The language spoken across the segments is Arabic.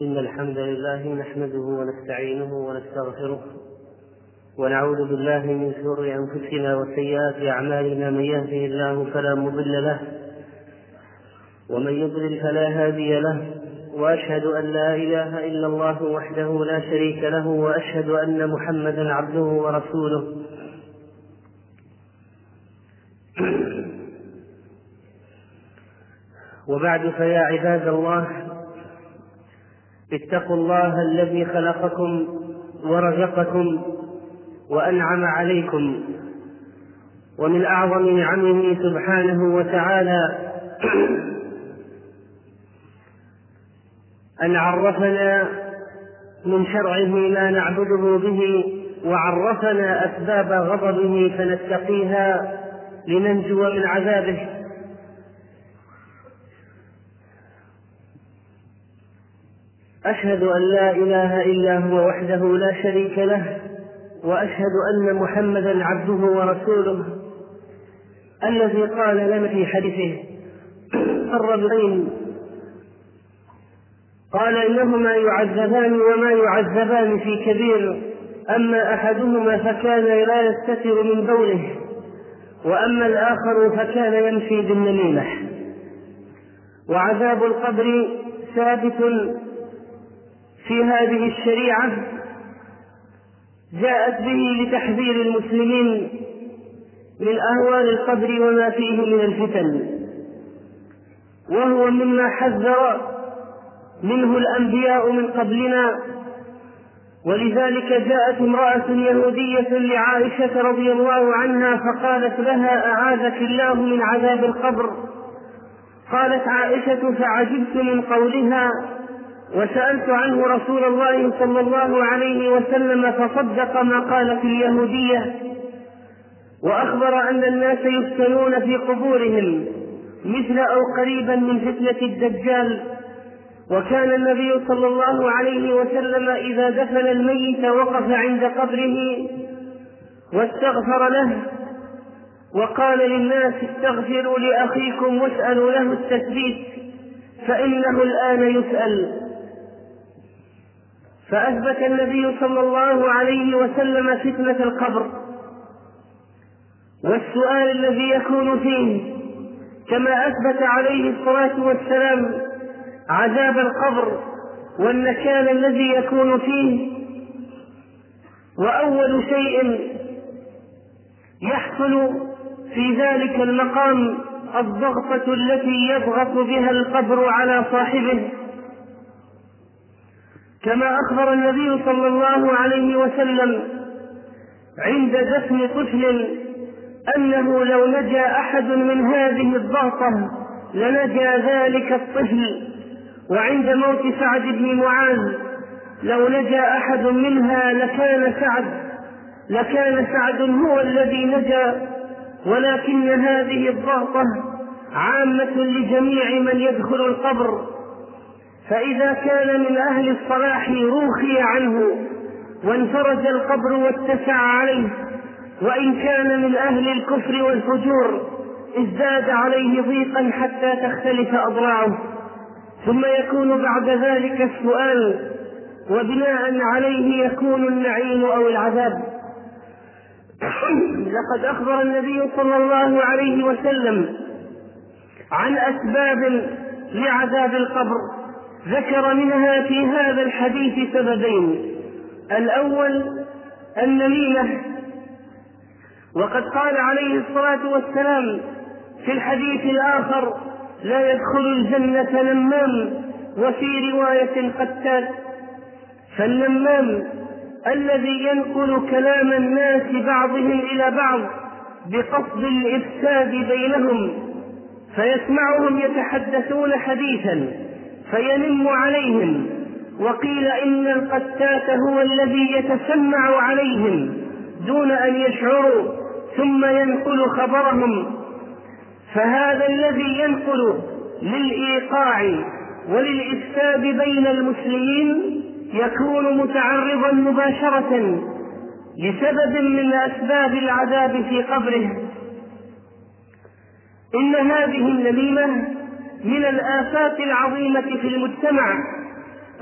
إن الحمد لله نحمده ونستعينه ونستغفره ونعوذ بالله من شرور أنفسنا وسيئات أعمالنا من يهده الله فلا مضل له ومن يضلل فلا هادي له وأشهد أن لا إله إلا الله وحده لا شريك له وأشهد أن محمدا عبده ورسوله. وبعد فيا عباد الله اتقوا الله الذي خلقكم ورزقكم وأنعم عليكم ومن اعظم نعمه سبحانه وتعالى أن عرفنا من شرعه ما نعبده به وعرفنا أسباب غضبه فنتقيها لننجو من عذابه. أشهد أن لا إله إلا هو وحده لا شريك له وأشهد أن محمدا عبده ورسوله. الذي قال لنا في حديثه الرجلين قال إنهما يعذبان وما يعذبان في كبير أما أحدهما فكان لا يستتر من بوله وأما الآخر فكان يمشي بالنميمة. وعذاب القبر ثابت في هذه الشريعة جاءت به لتحذير المسلمين من أهوال القبر وما فيه من الفتن وهو مما حذر منه الأنبياء من قبلنا. ولذلك جاءت امرأة يهودية لعائشة رضي الله عنها فقالت لها أعاذك الله من عذاب القبر؟ قالت عائشة فعجبت من قولها وسألت عنه رسول الله صلى الله عليه وسلم فصدق ما قالت اليهودية وأخبر أن الناس يفتنون في قبورهم مثل أو قريبا من فتنة الدجال. وكان النبي صلى الله عليه وسلم إذا دفن الميت وقف عند قبره واستغفر له وقال للناس استغفروا لأخيكم واسألوا له التثبيت فإنه الآن يسأل. فأثبت النبي صلى الله عليه وسلم فتنة القبر. والسؤال الذي يكون فيه كما أثبت عليه الصلاة والسلام عذاب القبر والنكال الذي يكون فيه وأول شيء يحصل في ذلك المقام الضغطة التي يضغط بها القبر على صاحبه. كما أخبر النبي صلى الله عليه وسلم عند دفن طفل أنه لو نجا أحد من هذه الضغطة لنجا ذلك الطفل. وعند موت سعد بن معاذ لو نجا أحد منها لكان سعد لكان سعد هو الذي نجا. ولكن هذه الضغطة عامة لجميع من يدخل القبر. فإذا كان من أهل الصلاح روخي عنه وانفرج القبر واتسع عليه وإن كان من أهل الكفر والفجور ازداد عليه ضيقا حتى تختلف أضلاعه. ثم يكون بعد ذلك السؤال وبناء عليه يكون النعيم أو العذاب. لقد أخبر النبي صلى الله عليه وسلم عن أسباب لعذاب القبر. ذكر منها في هذا الحديث سببين. الأول النميمة. وقد قال عليه الصلاة والسلام في الحديث الآخر لا يدخل الجنة نمام وفي رواية قتال فالنمام الذي ينقل كلام الناس بعضهم إلى بعض بقصد الإفساد بينهم فيسمعهم يتحدثون حديثا. فينم عليهم وقيل إن القتات هو الذي يتسمع عليهم دون أن يشعروا ثم ينقل خبرهم فهذا الذي ينقل للإيقاع وللإفساد بين المسلمين يكون متعرضا مباشرة لسبب من أسباب العذاب في قبره. إن هذه النميمة من الآفات العظيمة في المجتمع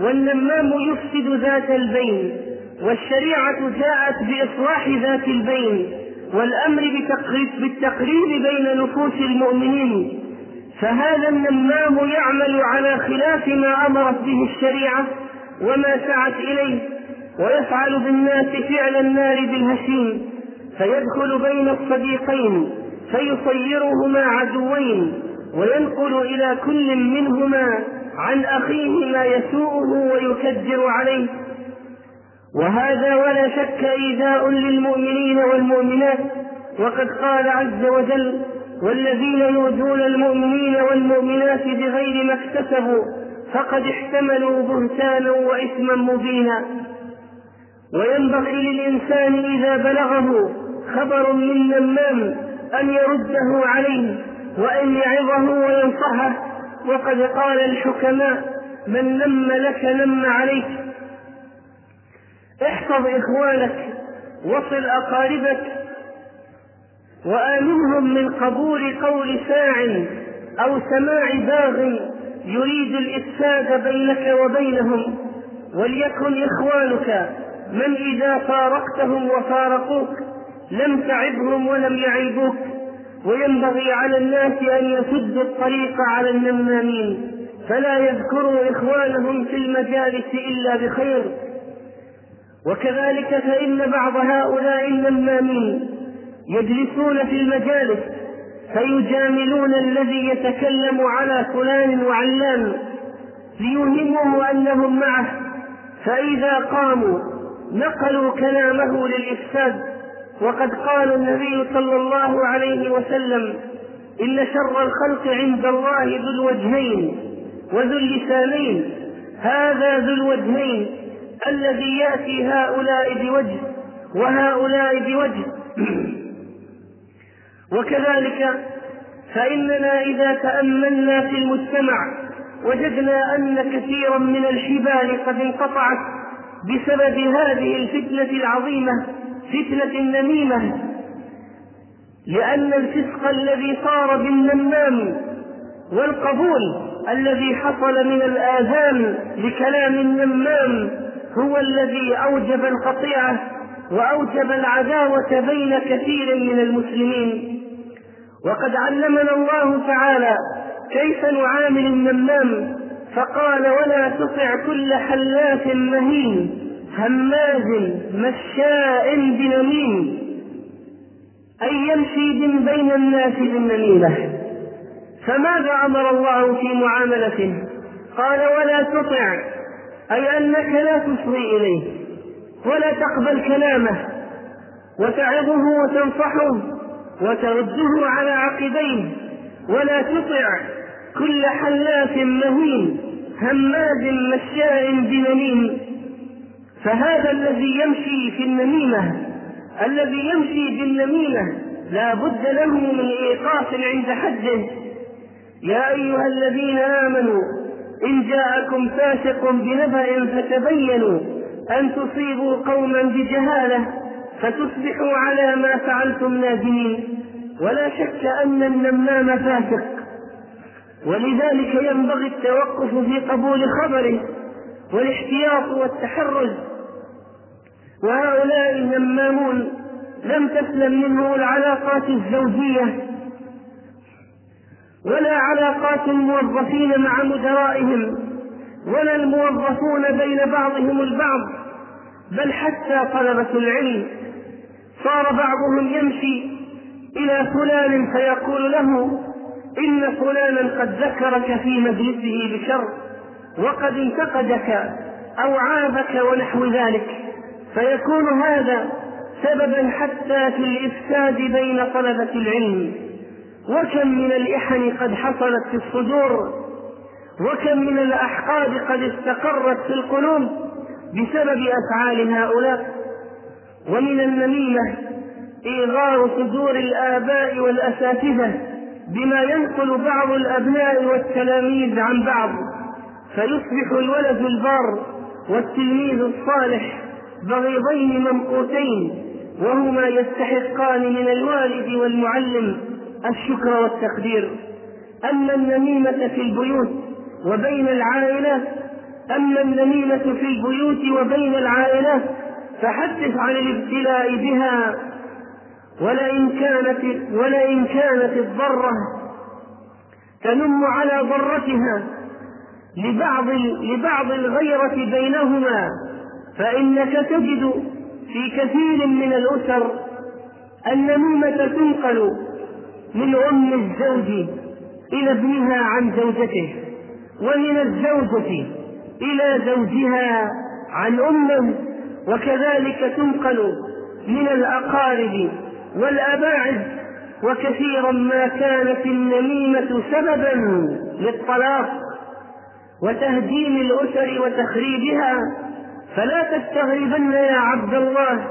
والنمام يفسد ذات البين والشريعة جاءت بإصلاح ذات البين والأمر بالتقريب بين نفوس المؤمنين. فهذا النمام يعمل على خلاف ما أمرت به الشريعة وما سعت إليه ويفعل بالناس فعل النار بالهشيم فيدخل بين الصديقين فيصيرهما عدوين. وينقل إلى كل منهما عن أخيه ما يسوءه ويكدر عليه. وهذا ولا شك إيذاء للمؤمنين والمؤمنات. وقد قال عز وجل والذين يؤذون المؤمنين والمؤمنات بغير ما اكتسبوا فقد احتملوا بهتانا وإثما مبينا. وينبغي للإنسان إذا بلغه خبر من نمام أن يرده عليه. وأن يعظه وينصحه وقد قال الحكماء من نم لك نم عليك. احفظ إخوانك وصل أقاربك وآمنهم من قبول قول ساع أو سماع باغ يريد الإفساد بينك وبينهم وليكن إخوانك من إذا فارقتهم وفارقوك لم تعبهم ولم يعيبوك. وينبغي على الناس أن يسدوا الطريق على النمامين فلا يذكروا إخوانهم في المجالس إلا بخير. وكذلك فإن بعض هؤلاء النمامين يجلسون في المجالس فيجاملون الذي يتكلم على فلان وعلان ليوهمه أنهم معه فإذا قاموا نقلوا كلامه للإفساد. وقد قال النبي صلى الله عليه وسلم إن شر الخلق عند الله ذو الوجهين وذو اللسانين. هذا ذو الوجهين الذي يأتي هؤلاء بوجه وهؤلاء بوجه. وكذلك فإننا إذا تأملنا في المجتمع وجدنا أن كثيرا من الحبال قد انقطعت بسبب هذه الفتنة العظيمة فتنة النميمة لأن الفسق الذي صار بالنمام والقبول الذي حصل من الآذان لكلام النمام هو الذي أوجب القطيعة وأوجب العداوة بين كثير من المسلمين. وقد علمنا الله تعالى كيف نعامل النمام فقال ولا تطع كل حلاف مهين. هماز مشاء بنميم أي يمشي بين الناس بالنميمة. فماذا أمر الله في معاملته قال ولا تطع أي أنك لا تصغي إليه ولا تقبل كلامه وتعظه وتنصحه وترده على عقبيه ولا تطع كل حلاف مهين هماز مشاء بنميم. فهذا الذي يمشي في النميمة الذي يمشي بالنميمة لا بد له من إيقاف عند حده. يا أيها الذين آمنوا إن جاءكم فاسق بنبأ فتبينوا أن تصيبوا قوما بجهالة فتصبحوا على ما فعلتم نادمين. ولا شك أن النمام فاسق. ولذلك ينبغي التوقف في قبول خبره والاحتياط والتحرز وهؤلاء النمامون لم تسلم منه العلاقات الزوجية ولا علاقات الموظفين مع مدرائهم ولا الموظفون بين بعضهم البعض بل حتى طلبة العلم. صار بعضهم يمشي إلى فلان فيقول له إن فلانا قد ذكرك في مجلسه بشر وقد انتقدك أو عابك ونحو ذلك. فيكون هذا سببا حتى في الإفساد بين طلبة العلم. وكم من الإحن قد حصلت في الصدور وكم من الأحقاد قد استقرت في القلوب بسبب أفعال هؤلاء. ومن النميمة إيغار صدور الآباء والأساتذة بما ينقل بعض الأبناء والتلاميذ عن بعض. فيصبح الولد البار والتلميذ الصالح بغيضين ممقوتين وهما يستحقان من الوالد والمعلم الشكر والتقدير. أما النميمة في البيوت وبين العائلات أما النميمة في البيوت وبين العائلات فحدث عن الابتلاء بها. ولئن كانت ولئن كانت الضرة تنم على ضرتها لبعض لبعض الغيرة بينهما. فإنك تجد في كثير من الأسر النميمة تنقل من أم الزوج إلى ابنها عن زوجته ومن الزوجة إلى زوجها عن أمه وكذلك تنقل من الأقارب والأباعد وكثيرا ما كانت النميمة سببا للطلاق وتهديم الأسر وتخريبها فلا تستغربن يا عبد الله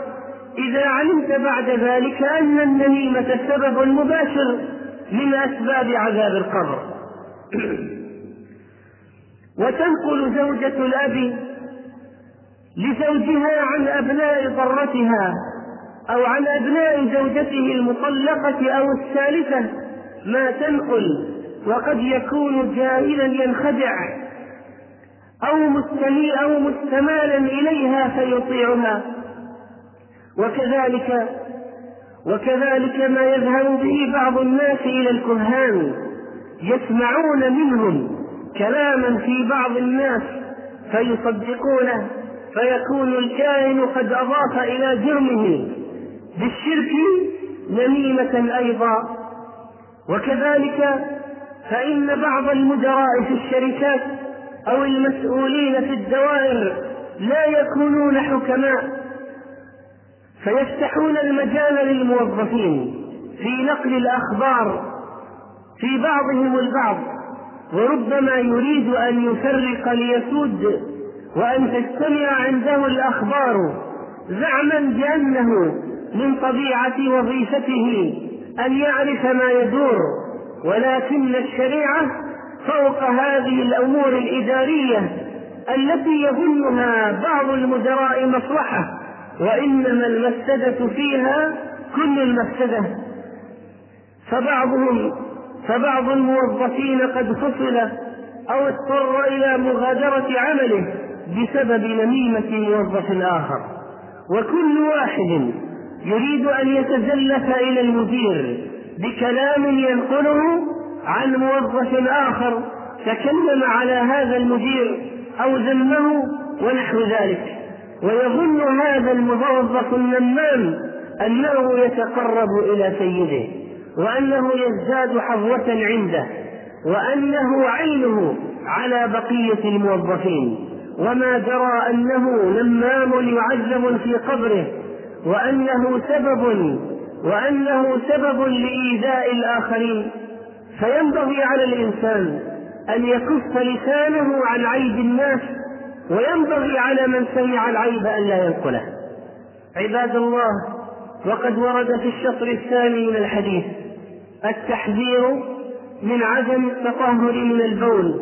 إذا علمت بعد ذلك أن النميمة سبب مباشر من أسباب عذاب القبر. وتنقل زوجة الأب لزوجها عن أبناء ضرتها أو عن أبناء زوجته المطلقة أو الثالثة ما تنقل وقد يكون جاهلا ينخدع. أو مستمي أو مستمالا إليها فيطيعها. وكذلك وكذلك ما يذهب به بعض الناس إلى الكهان يسمعون منهم كلاما في بعض الناس فيصدقونه فيكون الكاهن قد أضاف إلى جرمه. بالشرك نميمة أيضا. وكذلك فإن بعض المدراء في الشركات أو المسؤولين في الدوائر لا يكونون حكماء فيفتحون المجال للموظفين في نقل الأخبار في بعضهم البعض وربما يريد أن يفرق ليسود وأن تجتمع عنده الأخبار زعما بأنه من طبيعة وظيفته أن يعرف ما يدور ولكن الشريعة فوق هذه الأمور الإدارية التي يظنها بعض المدراء مصلحة وإنما المفسدة فيها كل المفسدة. فبعضهم فبعض الموظفين قد فصل أو اضطر إلى مغادرة عمله بسبب نميمة موظف آخر. وكل واحد يريد أن يتزلف إلى المدير بكلام ينقله عن موظف آخر تكلم على هذا المدير أو ذمه ونحو ذلك. ويظن هذا الموظف النمام أنه يتقرب إلى سيده وأنه يزداد حظوة عنده وأنه عينه على بقية الموظفين. وما درى أنه نمام يعذب في قبره وأنه سبب وأنه سبب لإيذاء الآخرين. فينبغي على الإنسان أن يكف لسانه عن عيب الناس وينبغي على من سمع العيب أن لا ينقله. عباد الله وقد ورد في الشطر الثاني من الحديث التحذير من عدم التطهر من البول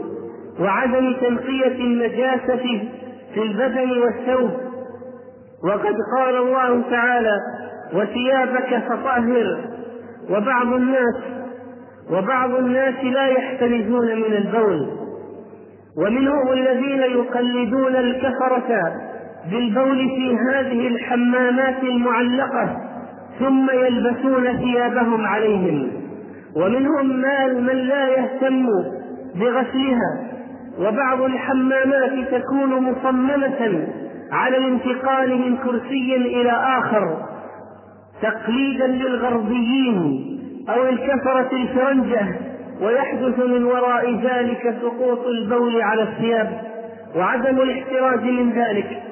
وعدم تنقية النجاسة في البدن والثوب. وقد قال الله تعالى وثيابك فطهر. وبعض الناس وبعض الناس لا يحترزون من البول ومنهم الذين يقلدون الكفرة بالبول في هذه الحمامات المعلقة ثم يلبسون ثيابهم عليهم. ومنهم من لا يهتم بغسلها وبعض الحمامات تكون مصممة على الانتقال من كرسي إلى آخر تقليدا للغربيين. أو الكفرة الفرنجة ويحدث من وراء ذلك سقوط البول على الثياب وعدم الاحتراز من ذلك.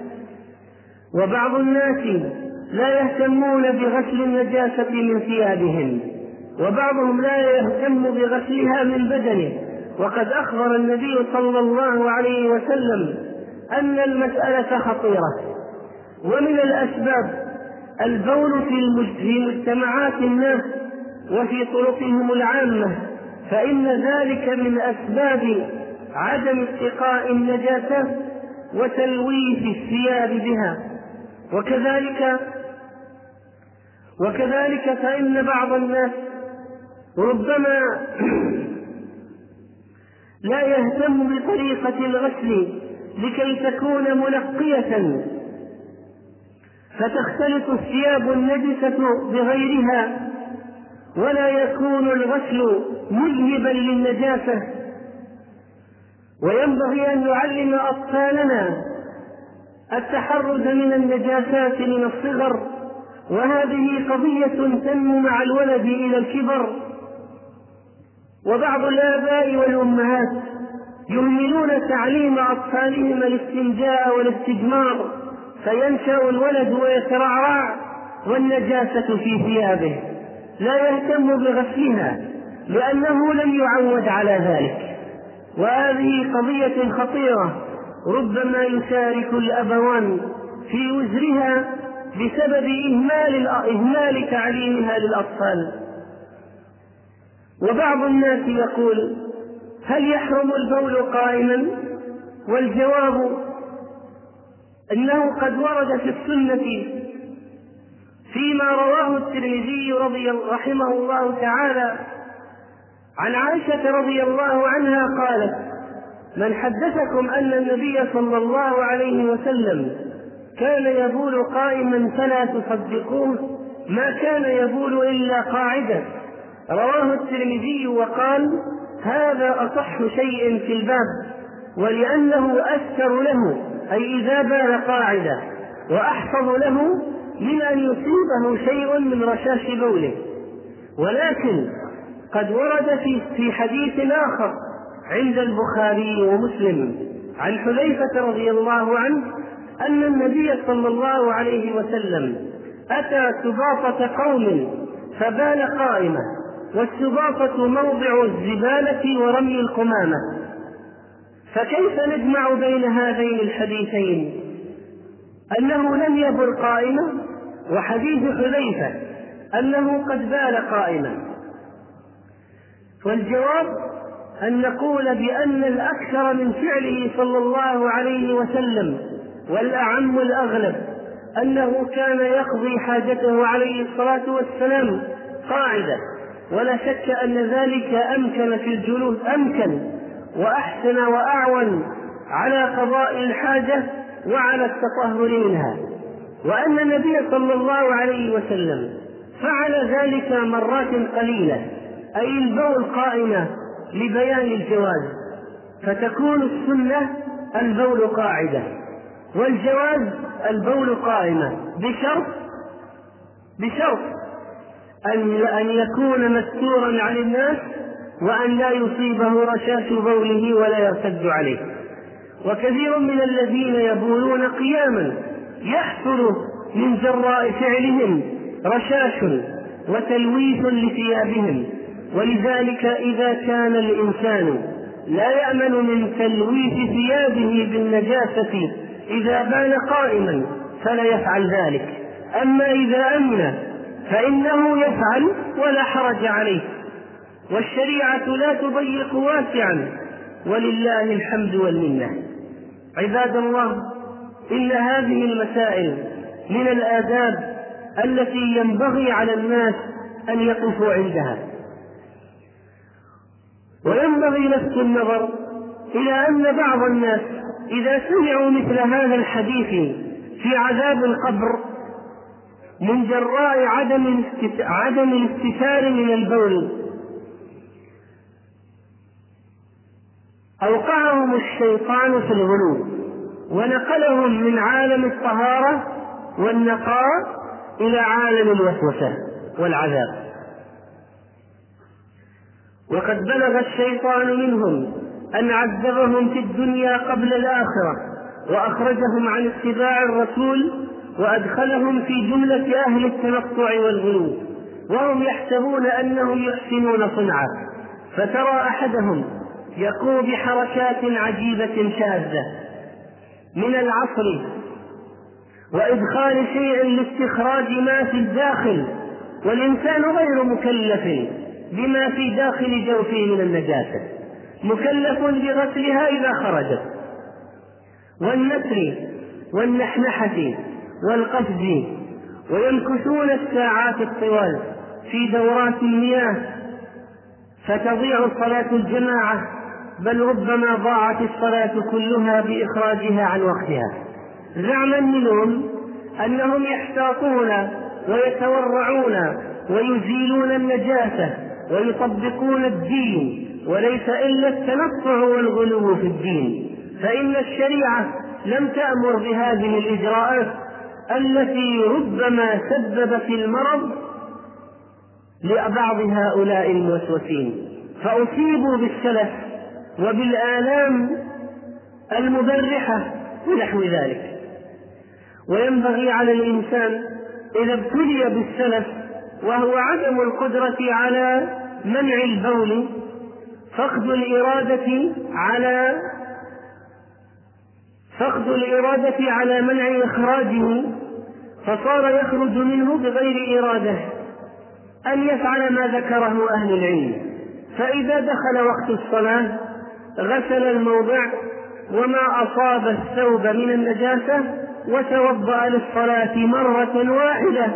وبعض الناس لا يهتمون بغسل النجاسة من ثيابهم وبعضهم لا يهتم بغسلها من بدنه. وقد أخبر النبي صلى الله عليه وسلم أن المسألة خطيرة. ومن الأسباب البول في مجتمعات الناس وفي طرقهم العامة فإن ذلك من أسباب عدم اتقاء النجاسة وتلويث الثياب بها. وكذلك وكذلك فإن بعض الناس ربما لا يهتم بطريقة الغسل لكي تكون منقية فتختلط الثياب النجسة بغيرها ولا يكون الغسل مذهبا للنجاسة. وينبغي أن نعلم أطفالنا التحرز من النجاسات من الصغر وهذه قضية تنمو مع الولد إلى الكبر. وبعض الآباء والأمهات يهملون تعليم أطفالهم الاستنجاء والاستجمار فينشأ الولد ويترعرع والنجاسة في ثيابه. لا يهتم بغسلها لأنه لم يعود على ذلك. وهذه قضية خطيرة. ربما يشارك الأبوان في وزرها بسبب إهمال إهمال تعليمها للأطفال. وبعض الناس يقول هل يحرم البول قائما؟ والجواب أنه قد ورد في السنة فيما رواه الترمذي رضي رحمه الله تعالى. عن عائشة رضي الله عنها قالت من حدثكم أن النبي صلى الله عليه وسلم كان يبول قائما فلا تصدقوه ما كان يبول إلا قاعدا رواه الترمذي وقال هذا أصح شيء في الباب ولأنه أستر له أي إذا بال قاعدة وأحفظ له من أن يصيبه شيء من رشاش بوله. ولكن قد ورد في في حديث آخر عند البخاري ومسلم عن حذيفة رضي الله عنه أن النبي صلى الله عليه وسلم أتى سباطة قوم فبال قائمة والسباطة موضع الزبالة ورمي القمامة. فكيف نجمع بين هذين الحديثين؟ أنه لم يبر قائما وحديث حذيفة أنه قد بال قائما. والجواب أن نقول بأن الأكثر من فعله صلى الله عليه وسلم والأعم الأغلب أنه كان يقضي حاجته عليه الصلاة والسلام قاعدة. ولا شك أن ذلك أمكن في الجلوس أمكن وأحسن وأعون على قضاء الحاجة وعلى التطهر منها وأن النبي صلى الله عليه وسلم فعل ذلك مرات قليلة أي البول قائمة لبيان الجواز فتكون السنة البول قاعدة والجواز البول قائمة بشرط بشرط أن أن يكون مستورا عن الناس وأن لا يصيبه رشاش بوله ولا يرتد عليه. وكثير من الذين يبولون قياما يحصل من جراء فعلهم رشاش وتلويث لثيابهم. ولذلك إذا كان الإنسان لا يأمن من تلويث ثيابه بالنجاسة إذا بان قائما فلا يفعل ذلك. أما إذا أمن فإنه يفعل ولا حرج عليه. والشريعة لا تضيق واسعا. ولله الحمد والمنة. عباد الله إن هذه المسائل من الآداب التي ينبغي على الناس أن يقفوا عندها. وينبغي لفت النظر إلى أن بعض الناس إذا سمعوا مثل هذا الحديث في عذاب القبر من جراء عدم عدم الاستتار من البول أوقعهم الشيطان في الغلو ونقلهم من عالم الطهارة والنقاء إلى عالم الوسوسة والعذاب. وقد بلغ الشيطان منهم أن عذبهم في الدنيا قبل الآخرة وأخرجهم عن اتباع الرسول وأدخلهم في جملة أهل التنطع والغلو وهم يحسبون أنهم يحسنون صنعا. فترى أحدهم يقوم بحركات عجيبة شاذة من العصر وإدخال شيء لاستخراج ما في الداخل والإنسان غير مكلف بما في داخل جوفه من النجاسة مكلف بغسلها إذا خرجت. والنسر والنحنحة والقفز ويمكثون الساعات الطوال في دورات المياه فتضيع صلاة الجماعة بل ربما ضاعت الصلاة كلها بإخراجها عن وقتها. زعما منهم أنهم يحتاطون ويتورعون ويزيلون النجاسة ويطبقون الدين وليس إلا التنطع والغلو في الدين. فإن الشريعة لم تأمر بهذه الإجراءات التي ربما سببت المرض لبعض هؤلاء الموسوسين. فأصيبوا بالسلف وبالآلام المبرحة ونحو ذلك. وينبغي على الإنسان إذا ابتلي بالسلف وهو عدم القدرة على منع البول فقد الإرادة على فقد الإرادة على منع إخراجه فصار يخرج منه بغير إرادة أن يفعل ما ذكره أهل العلم. فإذا دخل وقت الصلاة غسل الموضع وما أصاب الثوب من النجاسة وتوضأ للصلاة مرة واحدة.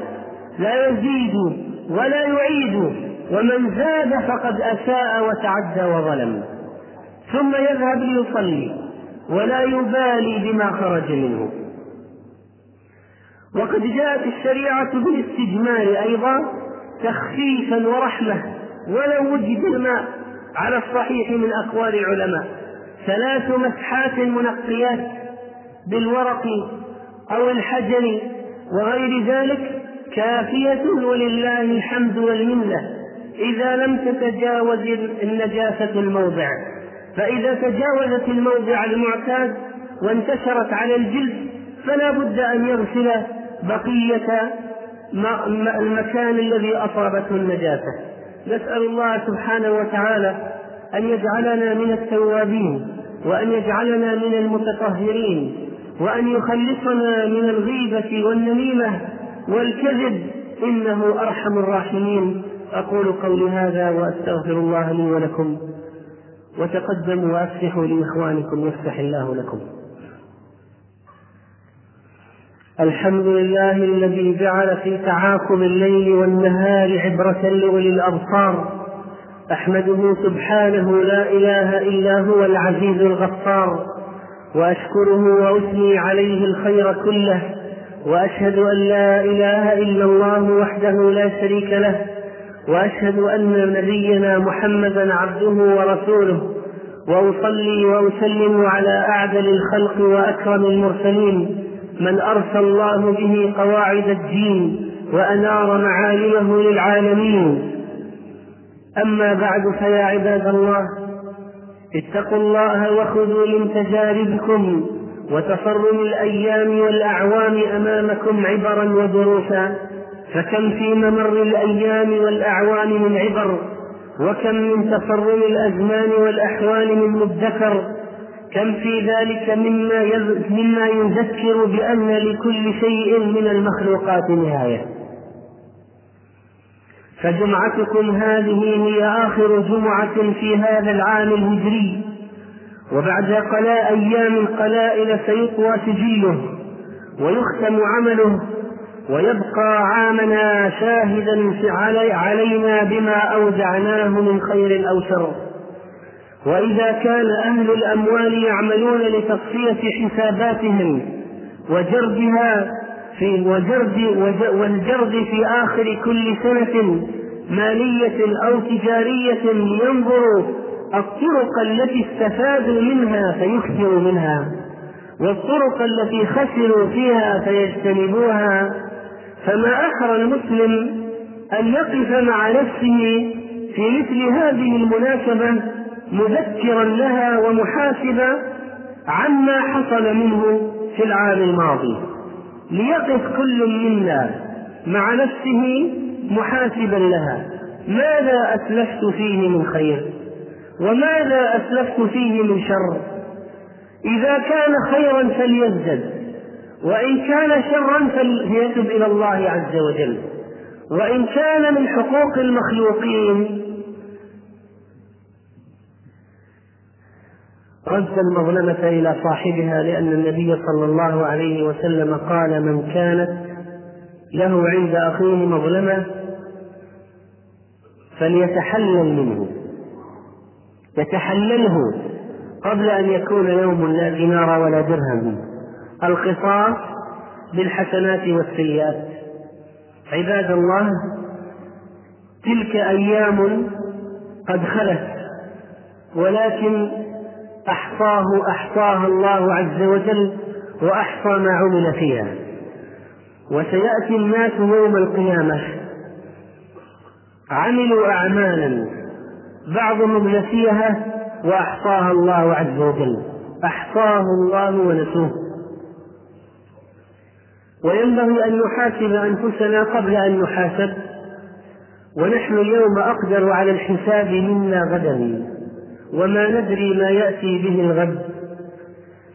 لا يزيد ولا يعيد ومن زاد فقد أساء وتعدى وظلم. ثم يذهب ليصلي ولا يبالي بما خرج منه. وقد جاءت الشريعة بالاستجمال أيضا تخفيفا ورحمة ولو وجد الماء. على الصحيح من أقوال العلماء. ثلاث مسحات منقيات بالورق أو الحجر وغير ذلك كافية ولله الحمد والمنة. إذا لم تتجاوز النجاسة الموضع. فإذا تجاوزت الموضع المعتاد وانتشرت على الجلد فلا بد أن يغسل بقية المكان الذي أصابته النجاسة. نسأل الله سبحانه وتعالى أن يجعلنا من التوابين وأن يجعلنا من المتطهرين وأن يخلصنا من الغيبة والنميمة والكذب. إنه أرحم الراحمين. أقول قولي هذا وأستغفر الله لي ولكم. وتقدموا وأفسحوا لإخوانكم يفتح الله لكم. الحمد لله الذي جعل في تعاقب الليل والنهار عبرة لأولي الأبصار. أحمده سبحانه لا إله إلا هو العزيز الغفار. وأشكره وأثني عليه الخير كله. وأشهد أن لا إله إلا الله وحده لا شريك له. وأشهد أن نبينا محمدا عبده ورسوله. وأصلي وأسلم على أعدل الخلق وأكرم المرسلين. من أرسل الله به قواعد الدين وأنار معالمه للعالمين. أما بعد فيا عباد الله اتقوا الله وخذوا من تجاربكم وتصرم الأيام والأعوام أمامكم عبرا ودروسا. فكم في ممر الأيام والأعوام من عبر وكم من تصرم الأزمان والأحوال من مدكر. كم في ذلك مما مما يذكر بأن لكل شيء من المخلوقات نهاية. فجمعتكم هذه هي آخر جمعة في هذا العام الهجري وبعد قلاء أيام قلائل سيطوى سجله ويختم عمله ويبقى عامنا شاهدا علينا بما أودعناه من خير أو شر وإذا كان أهل الأموال يعملون لتصفية حساباتهم وجردها في وجرد والجرد في آخر كل سنة مالية أو تجارية ينظر الطرق التي استفادوا منها فيكثروا منها والطرق التي خسروا فيها فيجتنبوها. فما أحرى المسلم أن يقف مع نفسه في مثل هذه المناسبة مذكرا لها ومحاسبا عما حصل منه في العام الماضي. ليقف كل منا مع نفسه محاسبا لها. ماذا أسلفت فيه من خير؟ وماذا أسلفت فيه من شر؟ إذا كان خيرا فليزدد وإن كان شرا فليتب إلى الله عز وجل وإن كان من حقوق المخلوقين رد المظلمة إلى صاحبها لأن النبي صلى الله عليه وسلم قال من كانت له عند أخيه مظلمة فليتحلل منه. يتحلله قبل أن يكون يوم لا دينار ولا درهم. القصاص بالحسنات والسيئات. عباد الله تلك أيام قد خلت ولكن أحصاه أحصاها الله عز وجل وأحصى ما عمل فيها. وسيأتي الناس يوم القيامة. عملوا أعمالا. بعضهم نسيها وأحصاها الله عز وجل. أحصاه الله ونسوه. وينبغي أن نحاسب أنفسنا قبل أن نحاسب. ونحن اليوم أقدر على الحساب منا غدا. وما ندري ما يأتي به الغد.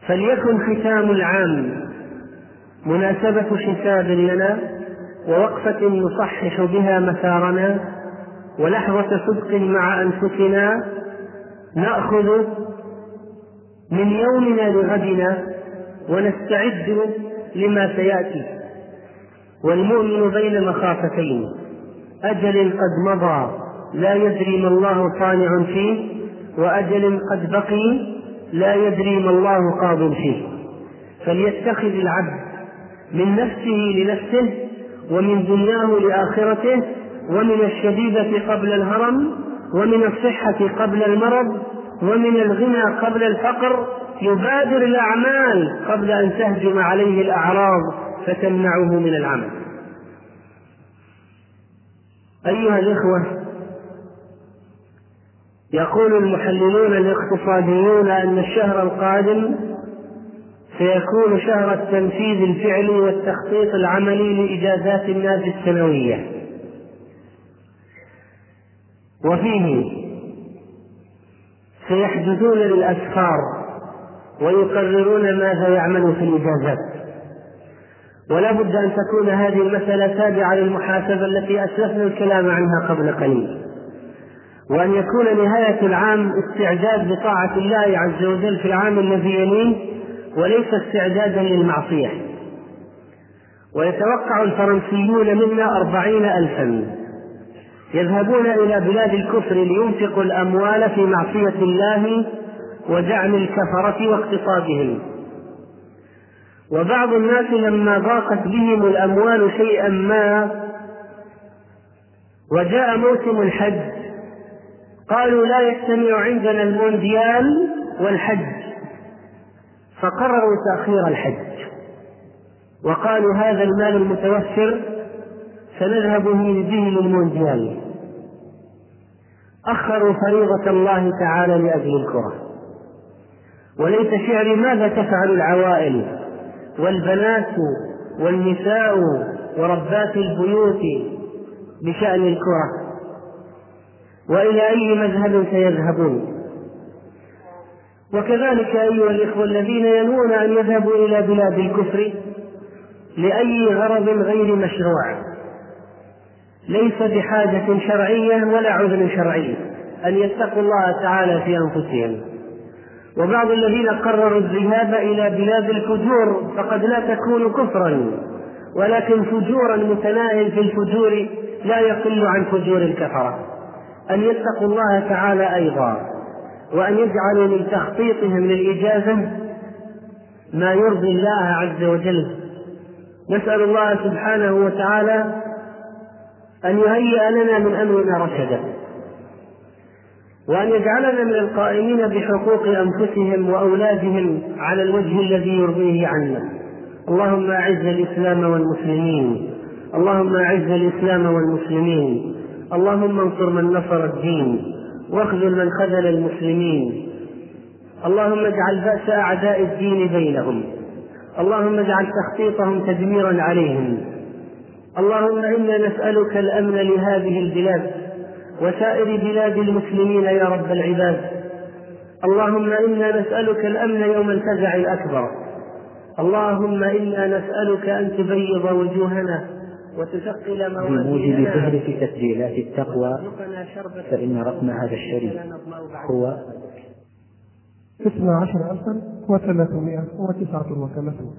فليكن ختام العام مناسبة حساب لنا ووقفة نصحح بها مسارنا ولحظة صدق مع أنفسنا نأخذ من يومنا لغدنا ونستعد لما سيأتي. والمؤمن بين مخافتين. أجل قد مضى لا يدري ما الله صانع فيه. وأجل قد بقي لا يدري ما الله قاض فيه. فليتخذ العبد من نفسه لنفسه ومن دنياه لآخرته ومن الشديدة قبل الهرم ومن الصحة قبل المرض ومن الغنى قبل الفقر يبادر الأعمال قبل أن تهجم عليه الأعراض فتمنعه من العمل. أيها الإخوة يقول المحللون الاقتصاديون أن الشهر القادم سيكون شهر التنفيذ الفعلي والتخطيط العملي لإجازات الناس السنوية. وفيه سيحدثون للأسفار ويقررون ماذا يعمل في الإجازات. ولا بد أن تكون هذه المسألة تابعة للمحاسبة التي أسلفنا الكلام عنها قبل قليل. وأن يكون نهاية العام استعداد لطاعة الله عز وجل في العام الذي يليه وليس استعدادا للمعصية. ويتوقع الفرنسيون منا أربعين ألفا يذهبون إلى بلاد الكفر لينفقوا الأموال في معصية الله ودعم الكفرة واقتصادهم. وبعض الناس لما ضاقت بهم الأموال شيئا ما وجاء موسم الحج قالوا لا يجتمع عندنا المونديال والحج. فقرروا تأخير الحج. وقالوا هذا المال المتوفر سنذهب به للمونديال. أخروا فريضة الله تعالى لأجل الكرة. وليت شعري ماذا تفعل العوائل والبنات والنساء وربات البيوت بشأن الكرة؟ وإلى أي مذهب سيذهبون. وكذلك أيها الإخوة الذين ينوون أن يذهبوا إلى بلاد الكفر لأي غرض غير مشروع. ليس بحاجة شرعية ولا عذر شرعي أن يتقوا الله تعالى في أنفسهم. وبعض الذين قرروا الذهاب إلى بلاد الفجور فقد لا تكون كفرا ولكن فجورا متناهل في الفجور لا يقل عن فجور الكفرة. أن يتقوا الله تعالى أيضا وأن يجعلوا من تخطيطهم للإجازة ما يرضي الله عز وجل. نسأل الله سبحانه وتعالى أن يهيئ لنا من أمرنا رشدا وأن يجعلنا من القائمين بحقوق أنفسهم وأولادهم على الوجه الذي يرضيه عنا. اللهم أعز الإسلام والمسلمين اللهم أعز الإسلام والمسلمين اللهم انصر من نصر الدين واخذل من خذل المسلمين. اللهم اجعل بأس أعداء الدين بينهم. اللهم اجعل تخطيطهم تدميرا عليهم. اللهم إنا نسألك الأمن لهذه البلاد وسائر بلاد المسلمين يا رب العباد. اللهم إنا نسألك الأمن يوم الفزع الأكبر. اللهم إنا نسألك أن تبيض وجوهنا وتثقل بموجب في تسجيلات التقوى فإن رقم هذا الشريف هو اثنا عشر ألفا وثلاثمائة وتسعة وثلاثون